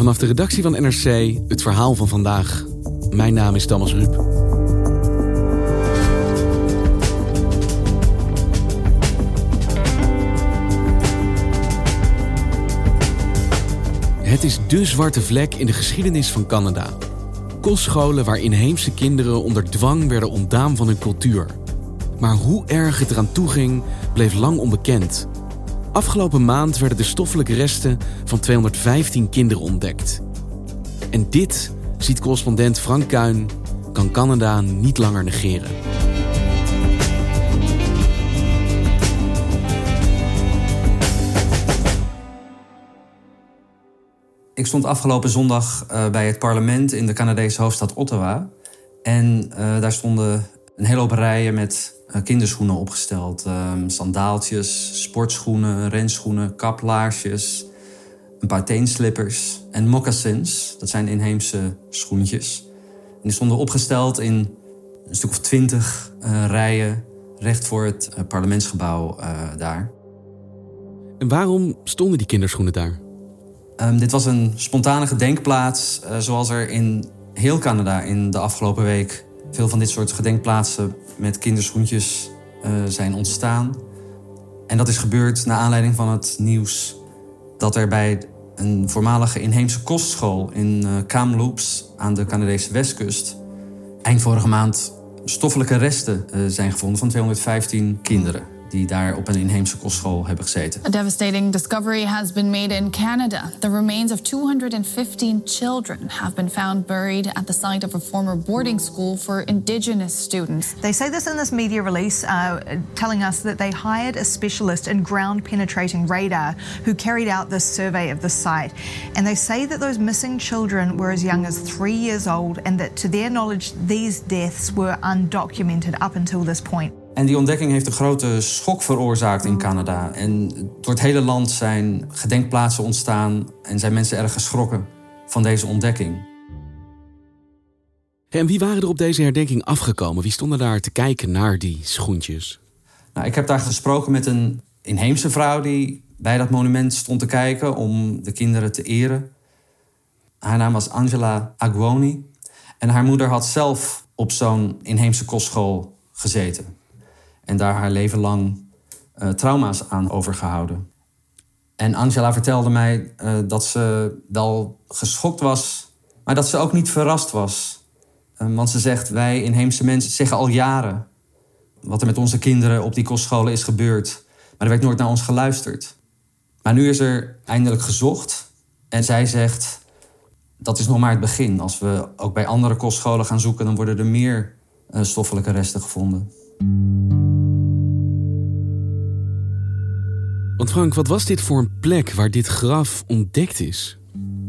Vanaf de redactie van NRC het verhaal van vandaag. Mijn naam is Thomas Ruip. Het is dé zwarte vlek in de geschiedenis van Canada. Kostscholen waar inheemse kinderen onder dwang werden ontdaan van hun cultuur. Maar hoe erg het eraan toeging, bleef lang onbekend. Afgelopen maand werden de stoffelijke resten van 215 kinderen ontdekt. En dit, ziet correspondent Frank Kuin, kan Canada niet langer negeren. Ik stond afgelopen zondag uh, bij het parlement in de Canadese hoofdstad Ottawa. En uh, daar stonden een hele hoop rijen met kinderschoenen opgesteld. sandaaltjes, sportschoenen, renschoenen, kaplaarsjes, een paar teenslippers en moccasins. Dat zijn inheemse schoentjes. En die stonden opgesteld in een stuk of twintig rijen recht voor het parlementsgebouw daar. En waarom stonden die kinderschoenen daar? Um, dit was een spontane gedenkplaats, zoals er in heel Canada in de afgelopen week veel van dit soort gedenkplaatsen met kinderschoentjes uh, zijn ontstaan. En dat is gebeurd naar aanleiding van het nieuws dat er bij een voormalige inheemse kostschool in uh, Kamloops aan de Canadese westkust eind vorige maand stoffelijke resten zijn gevonden van 215 kinderen die daar op een inheemse kostschool hebben gezeten. A devastating discovery has been made in Canada. The remains of 215 children have been found buried at the site of a former boarding school for indigenous students. They say this in this media release, uh, telling us that they hired a specialist in ground penetrating radar who carried out this survey of the site. And they say that those missing children were as young as three years old, and that to their knowledge, these deaths were undocumented up until this point. En die ontdekking heeft een grote schok veroorzaakt in Canada. En door het hele land zijn gedenkplaatsen ontstaan en zijn mensen erg geschrokken van deze ontdekking. En wie waren er op deze herdenking afgekomen? Wie stonden daar te kijken naar die schoentjes? Nou, ik heb daar gesproken met een inheemse vrouw die bij dat monument stond te kijken om de kinderen te eren. Haar naam was Angela Aguoni. En haar moeder had zelf op zo'n inheemse kostschool gezeten en daar haar leven lang uh, trauma's aan overgehouden. En Angela vertelde mij uh, dat ze wel geschokt was, maar dat ze ook niet verrast was. Uh, want ze zegt, wij inheemse mensen zeggen al jaren wat er met onze kinderen op die kostscholen is gebeurd. Maar er werd nooit naar ons geluisterd. Maar nu is er eindelijk gezocht. En zij zegt, dat is nog maar het begin. Als we ook bij andere kostscholen gaan zoeken, dan worden er meer stoffelijke resten gevonden. Want Frank, wat was dit voor een plek waar dit graf ontdekt is?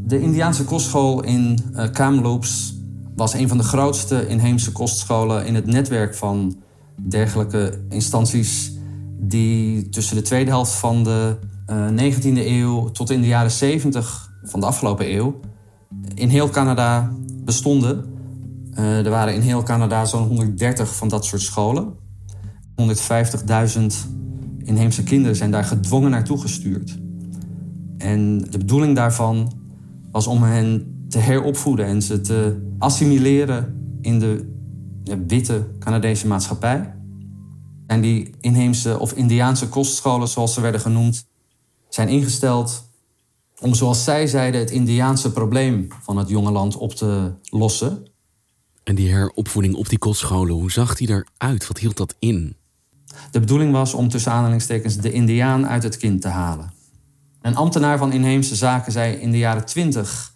De Indiaanse kostschool in uh, Kamloops was een van de grootste inheemse kostscholen in het netwerk van dergelijke instanties die tussen de tweede helft van de uh, eh, 19e eeuw tot in de jaren 70 van de afgelopen eeuw in heel Canada bestonden. Uh, er waren in heel Canada zo'n 130 van dat soort scholen. 150.000 inheemse kinderen zijn daar gedwongen naartoe gestuurd. En de bedoeling daarvan was om hen te heropvoeden en ze te assimileren in de witte Canadese maatschappij. En die inheemse of Indiaanse kostscholen, zoals ze werden genoemd, zijn ingesteld om, zoals zij zeiden, het Indiaanse probleem van het jonge land op te lossen. En die heropvoeding op die kostscholen, hoe zag die eruit? Wat hield dat in? De bedoeling was om tussen aanhalingstekens de Indiaan uit het kind te halen. Een ambtenaar van inheemse zaken zei in de jaren twintig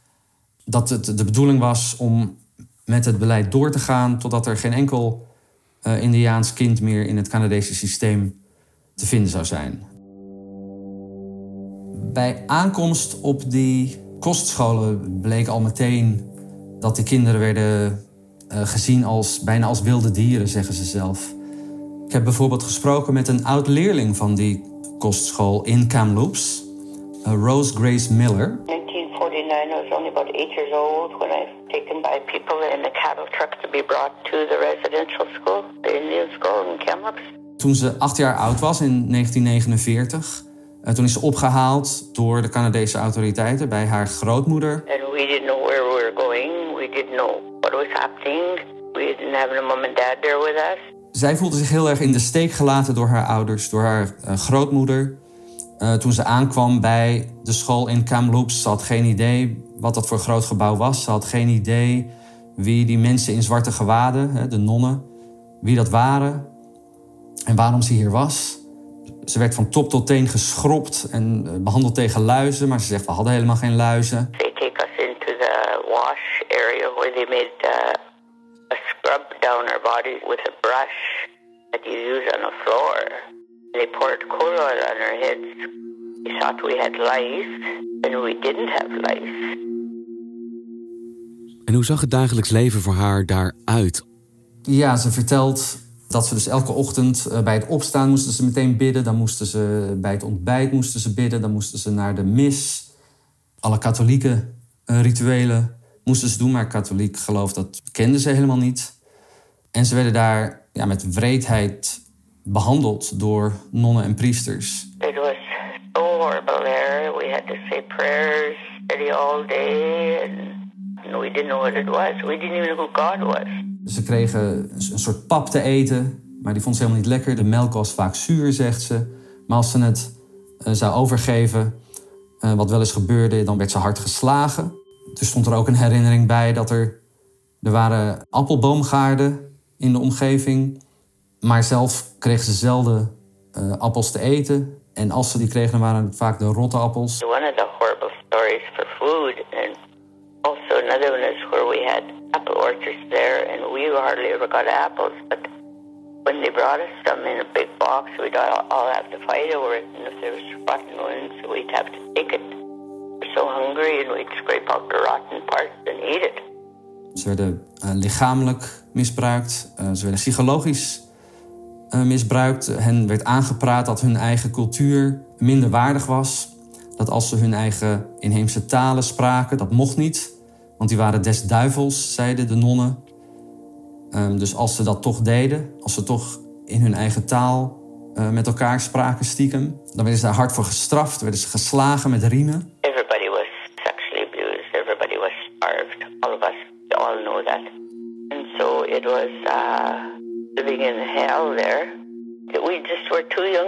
dat het de bedoeling was om met het beleid door te gaan totdat er geen enkel uh, Indiaans kind meer in het Canadese systeem te vinden zou zijn. Bij aankomst op die kostscholen bleek al meteen dat die kinderen werden uh, gezien als bijna als wilde dieren, zeggen ze zelf. Ik heb bijvoorbeeld gesproken met een oud leerling van die kostschool in Kamloops, uh, Rose Grace Miller. 1949, I was only about eight years old when I was taken by people in a cattle truck to be brought to the residential school, the Indian school in Kamloops. Toen ze acht jaar oud was in 1949, uh, toen is ze opgehaald door de Canadese autoriteiten bij haar grootmoeder. And we didn't know where we were going. We didn't know what was happening. We didn't have a mom and dad there with us. Zij voelde zich heel erg in de steek gelaten door haar ouders, door haar uh, grootmoeder. Uh, toen ze aankwam bij de school in Kamloops, ze had geen idee wat dat voor groot gebouw was. Ze had geen idee wie die mensen in zwarte gewaden, de nonnen, wie dat waren en waarom ze hier was. Ze werd van top tot teen geschropt en uh, behandeld tegen luizen, maar ze zegt we hadden helemaal geen luizen. They take us into the wash area where they made uh, down our bodies with a brush that you use on the floor. They poured coal oil on our heads. We thought we had lice, and we didn't have lice. En hoe zag het dagelijks leven voor haar daaruit? Ja, ze vertelt dat ze dus elke ochtend uh, bij het opstaan moesten ze meteen bidden. Dan moesten ze bij het ontbijt moesten ze bidden. Dan moesten ze naar de mis. Alle katholieke uh, rituelen moesten ze doen, maar katholiek geloof dat kenden ze helemaal niet. En ze werden daar ja, met wreedheid behandeld door nonnen en priesters. It was so horrible there. We had to say prayers all day, and we didn't know what it was. We didn't even know who God was. Ze kregen een soort pap te eten, maar die vond ze helemaal niet lekker. De melk was vaak zuur, zegt ze. Maar als ze het uh, zou overgeven, uh, wat wel eens gebeurde, dan werd ze hard geslagen. Er stond er ook een herinnering bij dat er, er waren appelboomgaarden in de omgeving. Maar zelf kreeg ze zelden uh, appels te eten. En als ze die kregen, dan waren het vaak de rotte appels. One of the horrible stories for food, and also another one is where we had apple orchards there, and we hardly ever got apples. But when they brought us some in a big box, we'd all, all have to fight over it. And if there was rotten ones, we'd have to take it. We're so hungry, and we'd scrape out the rotten parts and eat it. Ze werden uh, lichamelijk misbruikt, uh, ze werden psychologisch uh, misbruikt. Hen werd aangepraat dat hun eigen cultuur minder waardig was. Dat als ze hun eigen inheemse talen spraken, dat mocht niet. Want die waren des duivels, zeiden de nonnen. Um, dus als ze dat toch deden, als ze toch in hun eigen taal met elkaar spraken stiekem, dan werden ze daar hard voor gestraft, werden ze geslagen met riemen.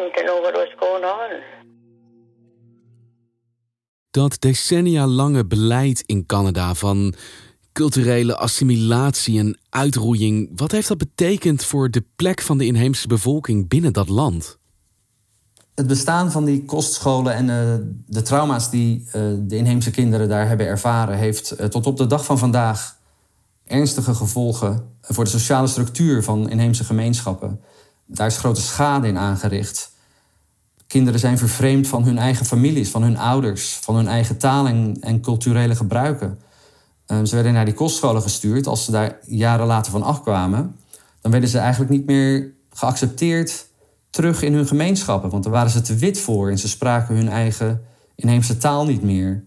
Were too young to know what was going on. Dat decennia lange beleid in Canada van culturele assimilatie en uitroeiing, wat heeft dat betekend voor de plek van de inheemse bevolking binnen dat land? Het bestaan van die kostscholen en uh, de trauma's die uh, de inheemse kinderen daar hebben ervaren, heeft uh, tot op de dag van vandaag ernstige gevolgen voor de sociale structuur van inheemse gemeenschappen. Daar is grote schade in aangericht. Kinderen zijn vervreemd van hun eigen families, van hun ouders, van hun eigen taal en, culturele gebruiken. Um, ze werden naar die kostscholen gestuurd. Als ze daar jaren later van afkwamen, dan werden ze eigenlijk niet meer geaccepteerd terug in hun gemeenschappen. Want daar waren ze te wit voor en ze spraken hun eigen inheemse taal niet meer.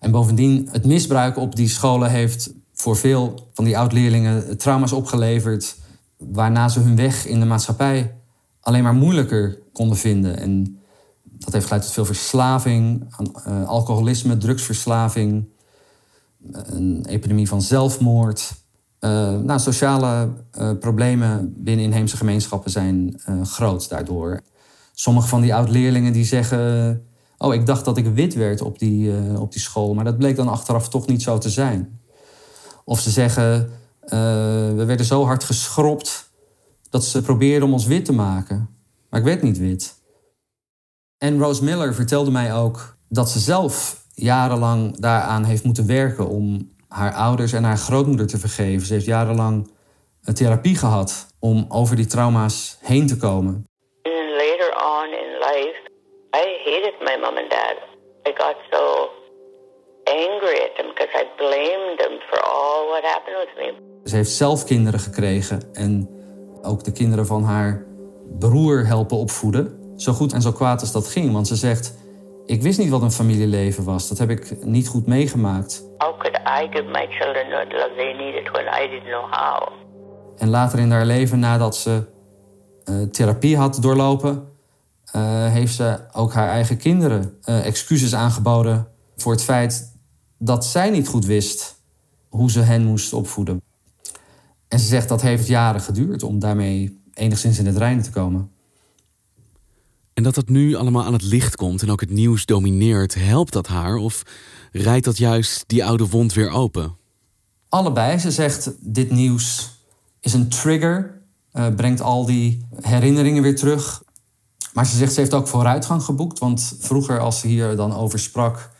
En bovendien, het misbruik op die scholen heeft voor veel van die oud-leerlingen trauma's opgeleverd. Waarna ze hun weg in de maatschappij alleen maar moeilijker konden vinden. En dat heeft geleid tot veel verslaving, uh, alcoholisme, drugsverslaving, een epidemie van zelfmoord. Uh, nou, sociale uh, problemen binnen inheemse gemeenschappen zijn groot daardoor. Sommige van die oud-leerlingen die zeggen oh, ik dacht dat ik wit werd op die, eh, op die school, maar dat bleek dan achteraf toch niet zo te zijn. Of ze zeggen, eh, we werden zo hard geschropt dat ze probeerden om ons wit te maken. Maar ik werd niet wit. En Rose Miller vertelde mij ook dat ze zelf jarenlang daaraan heeft moeten werken om haar ouders en haar grootmoeder te vergeven. Ze heeft jarenlang een therapie gehad om over die trauma's heen te komen. Later on in life, I hated my mom and dad. I got so angry at them because I blamed them for all what happened with me. Ze heeft zelf kinderen gekregen en ook de kinderen van haar broer helpen opvoeden. Zo goed en zo kwaad als dat ging. Want ze zegt, ik wist niet wat een familieleven was. Dat heb ik niet goed meegemaakt. How could I give my children love they needed when I didn't know how? En later in haar leven, nadat ze eh, therapie had doorlopen, eh, heeft ze ook haar eigen kinderen eh, excuses aangeboden voor het feit dat zij niet goed wist hoe ze hen moest opvoeden. En ze zegt dat heeft jaren geduurd om daarmee enigszins in het reinen te komen. En dat dat nu allemaal aan het licht komt en ook het nieuws domineert, helpt dat haar of rijdt dat juist die oude wond weer open? Allebei. Ze zegt dit nieuws is een trigger, uh, brengt al die herinneringen weer terug. Maar ze zegt ze heeft ook vooruitgang geboekt, want vroeger als ze hier dan over sprak,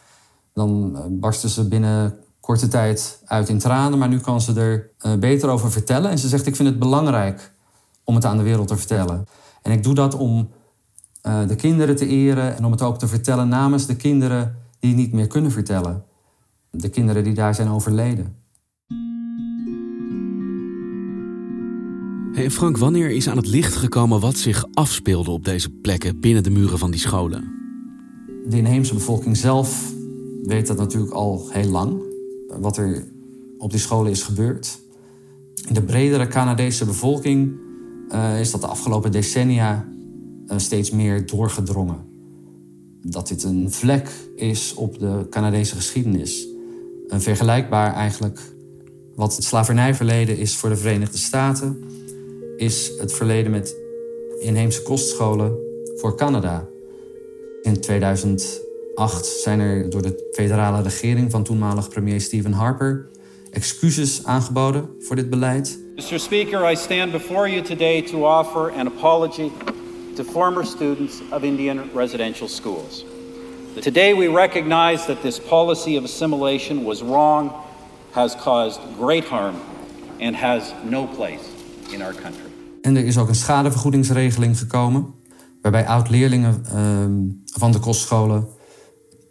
dan uh, barstte ze binnen korte tijd uit in tranen, maar nu kan ze er uh, beter over vertellen. En ze zegt ik vind het belangrijk om het aan de wereld te vertellen. En ik doe dat om uh, de kinderen te eren en om het ook te vertellen namens de kinderen die het niet meer kunnen vertellen. De kinderen die daar zijn overleden. Hey Frank, wanneer is aan het licht gekomen wat zich afspeelde op deze plekken binnen de muren van die scholen? De inheemse bevolking zelf weet dat natuurlijk al heel lang, wat er op die scholen is gebeurd. In de bredere Canadese bevolking uh, is dat de afgelopen decennia steeds meer doorgedrongen. Dat dit een vlek is op de Canadese geschiedenis. Een vergelijkbaar eigenlijk wat het slavernijverleden is voor de Verenigde Staten, is het verleden met inheemse kostscholen voor Canada. In 2008 zijn er door de federale regering van toenmalig premier Stephen Harper excuses aangeboden voor dit beleid. Mr. Speaker, I stand before you today to offer an apology to former students of Indian residential schools. Today we recognize that this policy of assimilation was wrong, has caused great harm, and has no place in our country. En er is ook een schadevergoedingsregeling gekomen, waarbij oud-leerlingen uh, van de kostscholen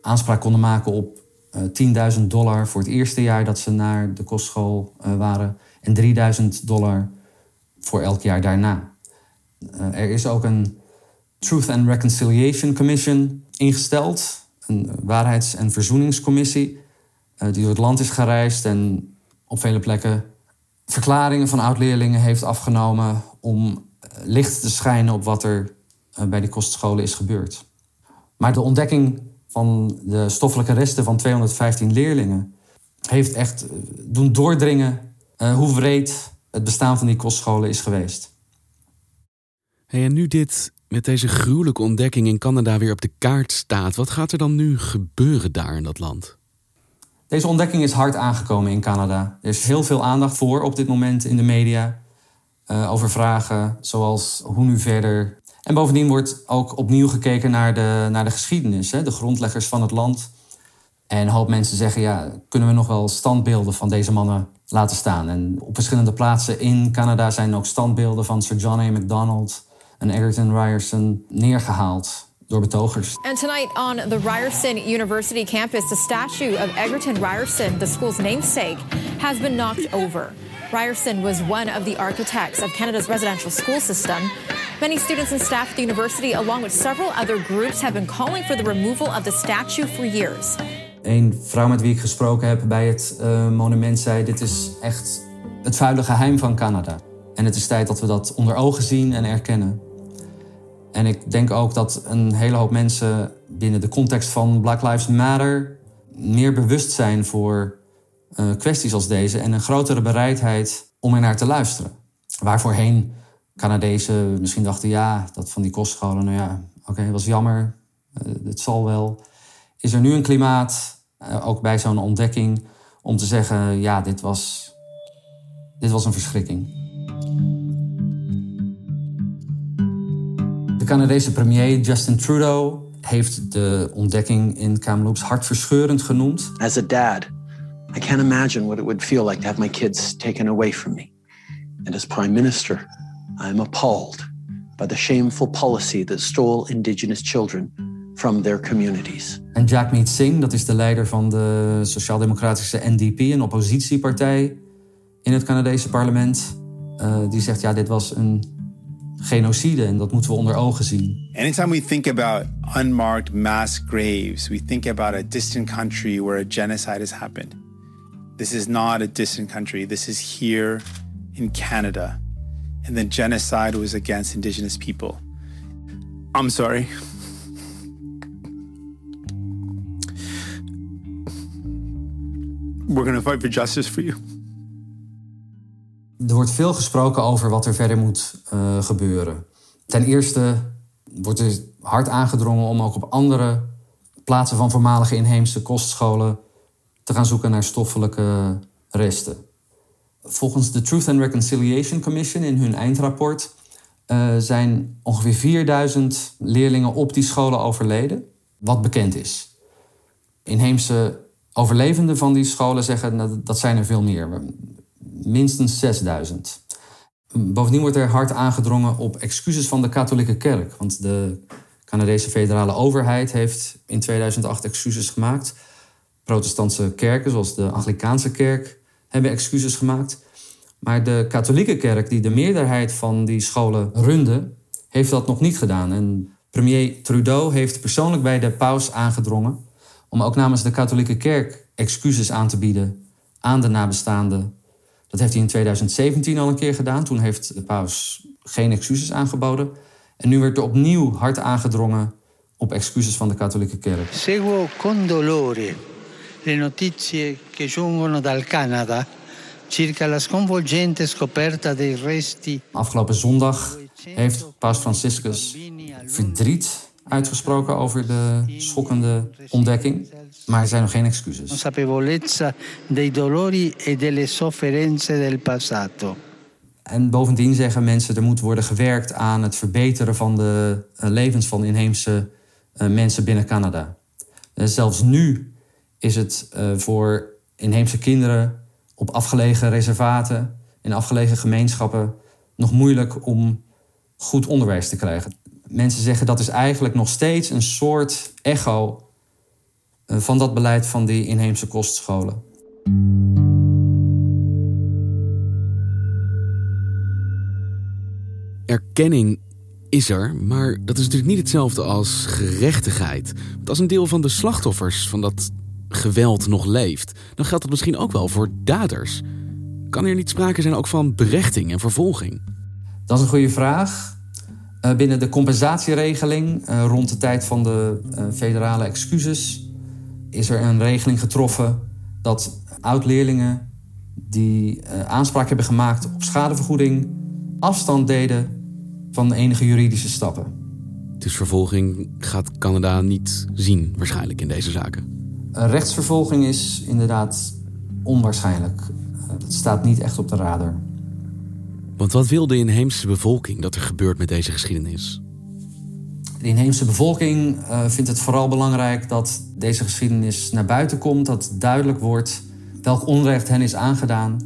aanspraak konden maken op uh, 10.000 dollar voor het eerste jaar dat ze naar de kostschool uh, waren en 3.000 dollar voor elk jaar daarna. Uh, er is ook een Truth and Reconciliation Commission ingesteld, een waarheids- en verzoeningscommissie, uh, die door het land is gereisd en op vele plekken verklaringen van oud-leerlingen heeft afgenomen om licht te schijnen op wat er bij die kostscholen is gebeurd. Maar de ontdekking van de stoffelijke resten van 215 leerlingen heeft echt doen doordringen hoe wreed het bestaan van die kostscholen is geweest. En nu dit met deze gruwelijke ontdekking in Canada weer op de kaart staat, wat gaat er dan nu gebeuren daar in dat land? Deze ontdekking is hard aangekomen in Canada. Er is heel veel aandacht voor op dit moment in de media uh, over vragen zoals hoe nu verder. En bovendien wordt ook opnieuw gekeken naar de, naar de geschiedenis, hè, de grondleggers van het land. En een hoop mensen zeggen, ja, kunnen we nog wel standbeelden van deze mannen laten staan? En op verschillende plaatsen in Canada zijn ook standbeelden van Sir John A. Macdonald en Egerton Ryerson neergehaald door betogers. And tonight on the Ryerson University campus, the statue of Egerton Ryerson, the school's namesake, has been knocked over. Ryerson was one of the architects of Canada's residential school system. Many students and staff at the university, along with several other groups, have been calling for the removal of the statue for years. Een vrouw met wie ik gesproken heb bij het uh, monument zei: Dit is echt het vuile geheim van Canada. En het is tijd dat we dat onder ogen zien en erkennen. En ik denk ook dat een hele hoop mensen binnen de context van Black Lives Matter meer bewust zijn voor uh, kwesties als deze en een grotere bereidheid om er naar te luisteren. Waarvoorheen Canadezen misschien dachten, ja, dat van die kostscholen, nou ja, oké, was jammer. het zal wel. Is er nu een klimaat, ook bij zo'n ontdekking, om te zeggen: ja, dit was, dit was een verschrikking. De Canadese premier Justin Trudeau heeft de ontdekking in Kamloops hartverscheurend genoemd. As a dad, I can't imagine what it would feel like to have my kids taken away from me. And as prime minister, I am appalled by the shameful policy that stole indigenous children from their communities. En Jagmeet Singh, dat is de leider van de sociaal-democratische NDP, een oppositiepartij in het Canadese parlement, uh, die zegt ja, dit was een genocide en dat moeten we onder ogen zien. Anytime we think about unmarked mass graves, we think about a distant country where a genocide has happened. This is not a distant country. This is here in Canada. And the genocide was against indigenous people. I'm sorry. We're going to fight for justice for you. Er wordt veel gesproken over wat er verder moet uh, gebeuren. Ten eerste wordt er hard aangedrongen om ook op andere plaatsen van voormalige inheemse kostscholen te gaan zoeken naar stoffelijke resten. Volgens de Truth and Reconciliation Commission in hun eindrapport uh, zijn ongeveer 4000 leerlingen op die scholen overleden, wat bekend is. Inheemse overlevenden van die scholen zeggen dat, dat zijn er veel meer minstens 6000. Bovendien wordt er hard aangedrongen op excuses van de katholieke kerk. Want de Canadese federale overheid heeft in 2008 excuses gemaakt. Protestantse kerken, zoals de Anglikaanse kerk, hebben excuses gemaakt. Maar de katholieke kerk, die de meerderheid van die scholen runde, heeft dat nog niet gedaan. En premier Trudeau heeft persoonlijk bij de paus aangedrongen om ook namens de katholieke kerk excuses aan te bieden aan de nabestaanden dat heeft hij in 2017 al een keer gedaan. Toen heeft de paus geen excuses aangeboden. En nu werd er opnieuw hard aangedrongen op excuses van de katholieke kerk. Seguo con dolore le notizie che giungono dal Canada circa la sconvolgente scoperta dei resti. Afgelopen zondag heeft paus Franciscus verdriet uitgesproken over de schokkende ontdekking. Maar er zijn nog geen excuses. Consapevolezza dei dolori e delle sofferenze del passato. En bovendien zeggen mensen er moet worden gewerkt aan het verbeteren van de eh, levens van inheemse uh, mensen binnen Canada. Uh, zelfs nu is het voor inheemse kinderen op afgelegen reservaten, in afgelegen gemeenschappen, nog moeilijk om goed onderwijs te krijgen. Mensen zeggen dat is eigenlijk nog steeds een soort echo eh, van dat beleid van die inheemse kostscholen. Erkenning is er, maar dat is natuurlijk niet hetzelfde als gerechtigheid. Want als een deel van de slachtoffers van dat geweld nog leeft, dan geldt dat misschien ook wel voor daders. Kan er niet sprake zijn ook van berechting en vervolging? Dat is een goede vraag. Eh, binnen de compensatieregeling eh, rond de tijd van de federale excuses is er een regeling getroffen dat oud-leerlingen die aanspraak hebben gemaakt op schadevergoeding afstand deden van enige juridische stappen. Dus vervolging gaat Canada niet zien waarschijnlijk in deze zaken? Een rechtsvervolging is inderdaad onwaarschijnlijk. Dat eh, staat niet echt op de radar. Want wat wil de inheemse bevolking dat er gebeurt met deze geschiedenis? De inheemse bevolking uh, vindt het vooral belangrijk dat deze geschiedenis naar buiten komt, dat duidelijk wordt welk onrecht hen is aangedaan.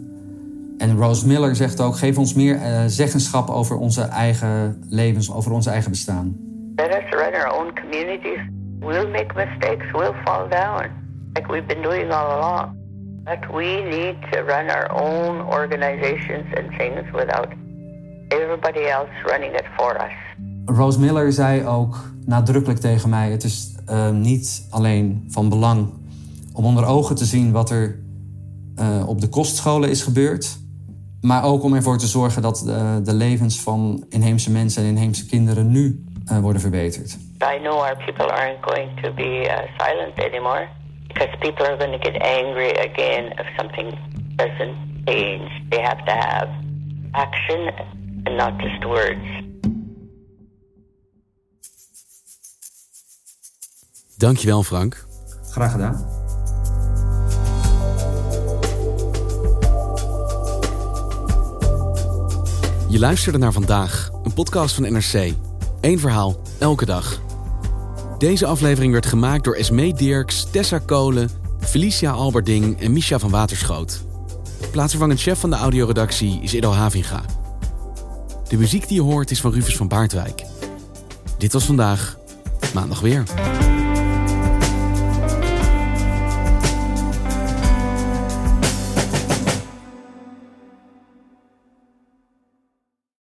En Rose Miller zegt ook: geef ons meer uh, zeggenschap over onze eigen levens, over onze eigen bestaan. Let us run our own communities. We'll make mistakes, we'll fall down, like we've been doing all along. But we need to run our own organizations and things without everybody else running it for us. Rose Miller zei ook nadrukkelijk tegen mij: Het is uh, niet alleen van belang om onder ogen te zien wat er uh, op de kostscholen is gebeurd, maar ook om ervoor te zorgen dat uh, de levens van inheemse mensen en inheemse kinderen nu worden verbeterd. I know our people aren't going to be silent anymore because people are going to get angry again if something doesn't change. They have to have action and not just words. Dankjewel Frank. Graag gedaan. Je luisterde naar vandaag, een podcast van NRC. Eén verhaal, elke dag. Deze aflevering werd gemaakt door Esmee Dirks, Tessa Kolen, Felicia Alberding en Misha van Waterschoot. Plaatsvervangend chef van de audioredactie is Edo Havinga. De muziek die je hoort is van Rufus van Baardwijk. Dit was vandaag, maandag weer.